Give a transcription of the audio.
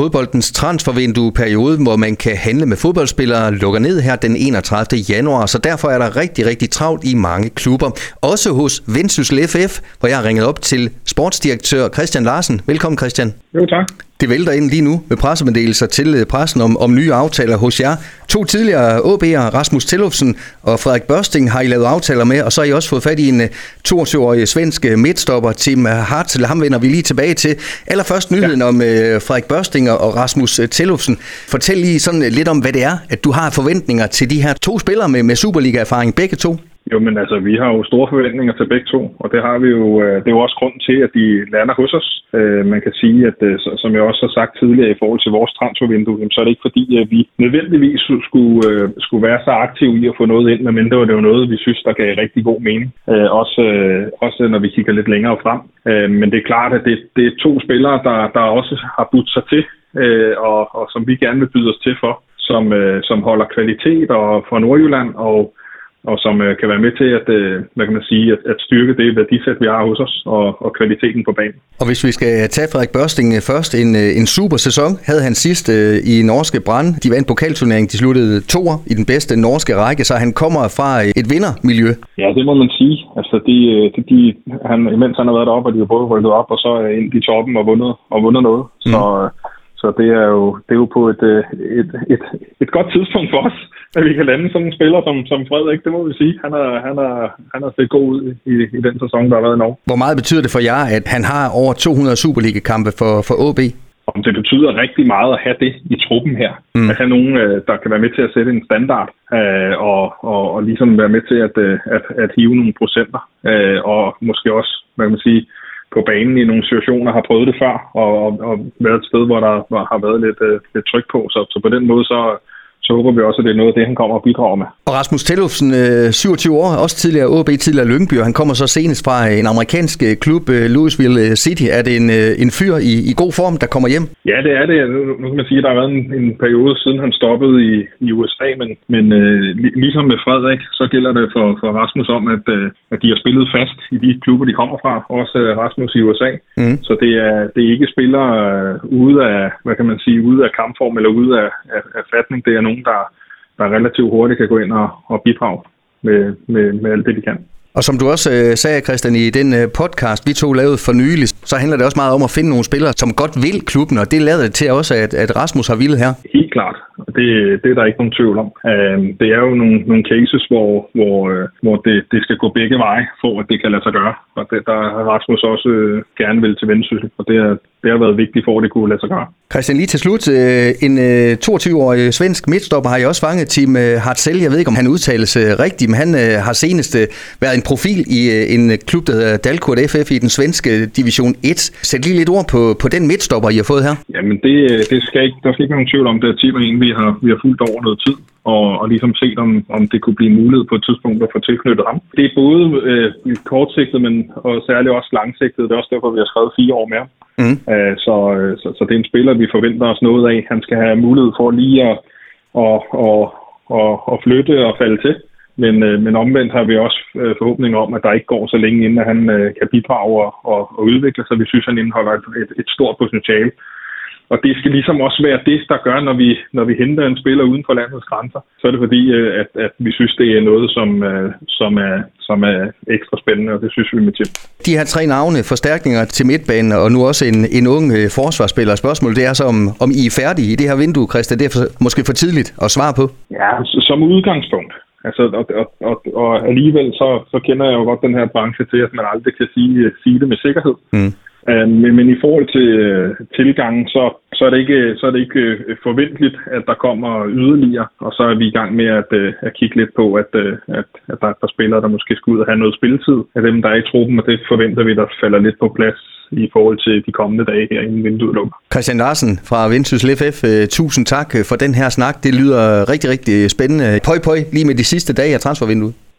Fodboldens transfervindue-periode, hvor man kan handle med fodboldspillere, lukker ned her den 31. januar, så derfor er der rigtig, rigtig travlt i mange klubber. Også hos Vendsyssel FF, hvor jeg har ringet op til sportsdirektør Christian Larsen. Velkommen Christian. Jo, tak. Det vælter ind lige nu med pressemeddelelser til øh, pressen om, om nye aftaler hos jer. To tidligere OB'er, Rasmus Tillufsen og Frederik Børsting, har I lavet aftaler med, og så har I også fået fat i en 22-årig øh, svensk øh, midtstopper, Tim Hartl. Ham vender vi lige tilbage til. Allerførst nyheden ja. om uh, Frederik Børsting og Rasmus Tillufsen. Fortæl lige sådan lidt om, hvad det er, at du har forventninger til de her to spillere med, med Superliga-erfaring, begge to. Jo, men altså, vi har jo store forventninger til begge to, og det har vi jo, øh, det er jo også grund til, at de lander hos os. Øh, man kan sige, at øh, som jeg også har sagt tidligere i forhold til vores transfervindue, så er det ikke fordi, at vi nødvendigvis skulle, skulle være så aktive i at få noget ind, men det var det noget, vi synes, der gav rigtig god mening. Også, også når vi kigger lidt længere frem. Men det er klart, at det, det er to spillere, der, der også har budt sig til, og, og som vi gerne vil byde os til for, som, som holder kvalitet og fra Nordjylland, og og som øh, kan være med til at, øh, hvad kan man sige, at, at styrke det værdisæt, vi har hos os, og, og kvaliteten på banen. Og hvis vi skal tage Frederik Børsting øh, først, en, øh, en super sæson havde han sidst øh, i norske brand. De vandt pokalturneringen, de sluttede toer i den bedste norske række, så han kommer fra et vindermiljø. Ja, det må man sige. Altså, de, de, de, han, imens han har været deroppe, og de har både rykket op, og så er ind i toppen og vundet, og vundet noget. Mm. Så, så det er jo, det er jo på et, et, et, et godt tidspunkt for os at vi kan lande sådan en spiller som, som Frederik, det må vi sige. Han har, han har, han har set god ud i, i den sæson, der har været i Norge. Hvor meget betyder det for jer, at han har over 200 Superliga-kampe for, for OB? Om det betyder rigtig meget at have det i truppen her. Mm. At have nogen, øh, der kan være med til at sætte en standard, øh, og, og, og ligesom være med til at, øh, at, at hive nogle procenter, og måske også, hvad kan man sige, på banen i nogle situationer har prøvet det før, og, og, og været et sted, hvor der har været lidt, lidt tryk på. Så, så på den måde, så, så håber vi også, at det er noget af det, han kommer og bidrager med. Og Rasmus Tellufsen, 27 øh, år, også tidligere OB, tidligere Lyngby, han kommer så senest fra en amerikansk øh, klub, øh, Louisville City. Er det en, en fyr i, i god form, der kommer hjem? Ja, det er det. Nu kan man sige, at der har været en, en periode siden han stoppede i, i USA, men, men øh, ligesom med Frederik, så gælder det for, for Rasmus om, at, øh, at de har spillet fast i de klubber, de kommer fra, også øh, Rasmus i USA. Mm. Så det er, det er ikke spillere øh, ude af, hvad kan man sige, ude af kampform eller ude af, af, af fatning. Det er nogen, der, der relativt hurtigt kan gå ind og, og bidrage med, med, med alt det, de kan. Og som du også øh, sagde, Christian, i den øh, podcast, vi to lavede for nylig, så handler det også meget om at finde nogle spillere, som godt vil klubben, og det lader det til også, at, at Rasmus har ville her. Helt klart. Det, det er der ikke nogen tvivl om. Uh, det er jo nogle, nogle cases, hvor, hvor, uh, hvor det, det skal gå begge veje, for at det kan lade sig gøre. Og det, der har Rasmus også gerne vil til vendsyssel, og det, er, det har været vigtigt for, at det kunne lade sig gøre. Christian, lige til slut. En 22-årig svensk midtstopper har I også fanget, Tim Hartzell. Jeg ved ikke, om han udtales rigtigt, men han har senest været en profil i en klub, der hedder Dalkurd FF i den svenske division 1. Sæt lige lidt ord på, på den midtstopper, I har fået her. Jamen, det, det skal ikke, der skal ikke være nogen tvivl om, det er Tim en, vi har, vi har fulgt over noget tid, og, og ligesom set, om, om det kunne blive mulighed på et tidspunkt at få tilknyttet ham. Det er både øh, kortsigtet, men og særligt også langsigtet. Det er også derfor, vi har skrevet fire år mere. Mm. Øh, så, øh, så, så det er en spiller, vi forventer os noget af. Han skal have mulighed for lige at, at, at, at, at flytte og falde til. Men, øh, men omvendt har vi også forhåbning om, at der ikke går så længe, inden han kan bidrage og, og, og udvikle sig. Vi synes, han indeholder et, et, et stort potentiale. Og det skal ligesom også være det, der gør, når vi, når vi henter en spiller uden for landets grænser. Så er det fordi, øh, at, at vi synes, det er noget, som, øh, som, er, som er ekstra spændende, og det synes vi med til. De her tre navne, forstærkninger til midtbanen, og nu også en, en ung øh, forsvarsspiller. Spørgsmålet det er så, om, om I er færdige i det her vindue, Christian. Det er for, måske for tidligt at svare på. Ja, som udgangspunkt. Altså, og, og, og, og alligevel så, så kender jeg jo godt den her branche til, at man aldrig kan sige, sige det med sikkerhed. Mm. Øh, men, men i forhold til øh, tilgangen, så, så, er det ikke, så er det ikke øh, forventeligt, at der kommer yderligere, og så er vi i gang med at, øh, at kigge lidt på, at, øh, at, at der er et par spillere, der måske skal ud og have noget spilletid af dem, der er i truppen, og det forventer vi, der falder lidt på plads i forhold til de kommende dage her, inden vinduet lukker. Christian Larsen fra Vendsyssel FF, øh, tusind tak for den her snak. Det lyder rigtig, rigtig spændende. Pøj, pøj, lige med de sidste dage af transfervinduet.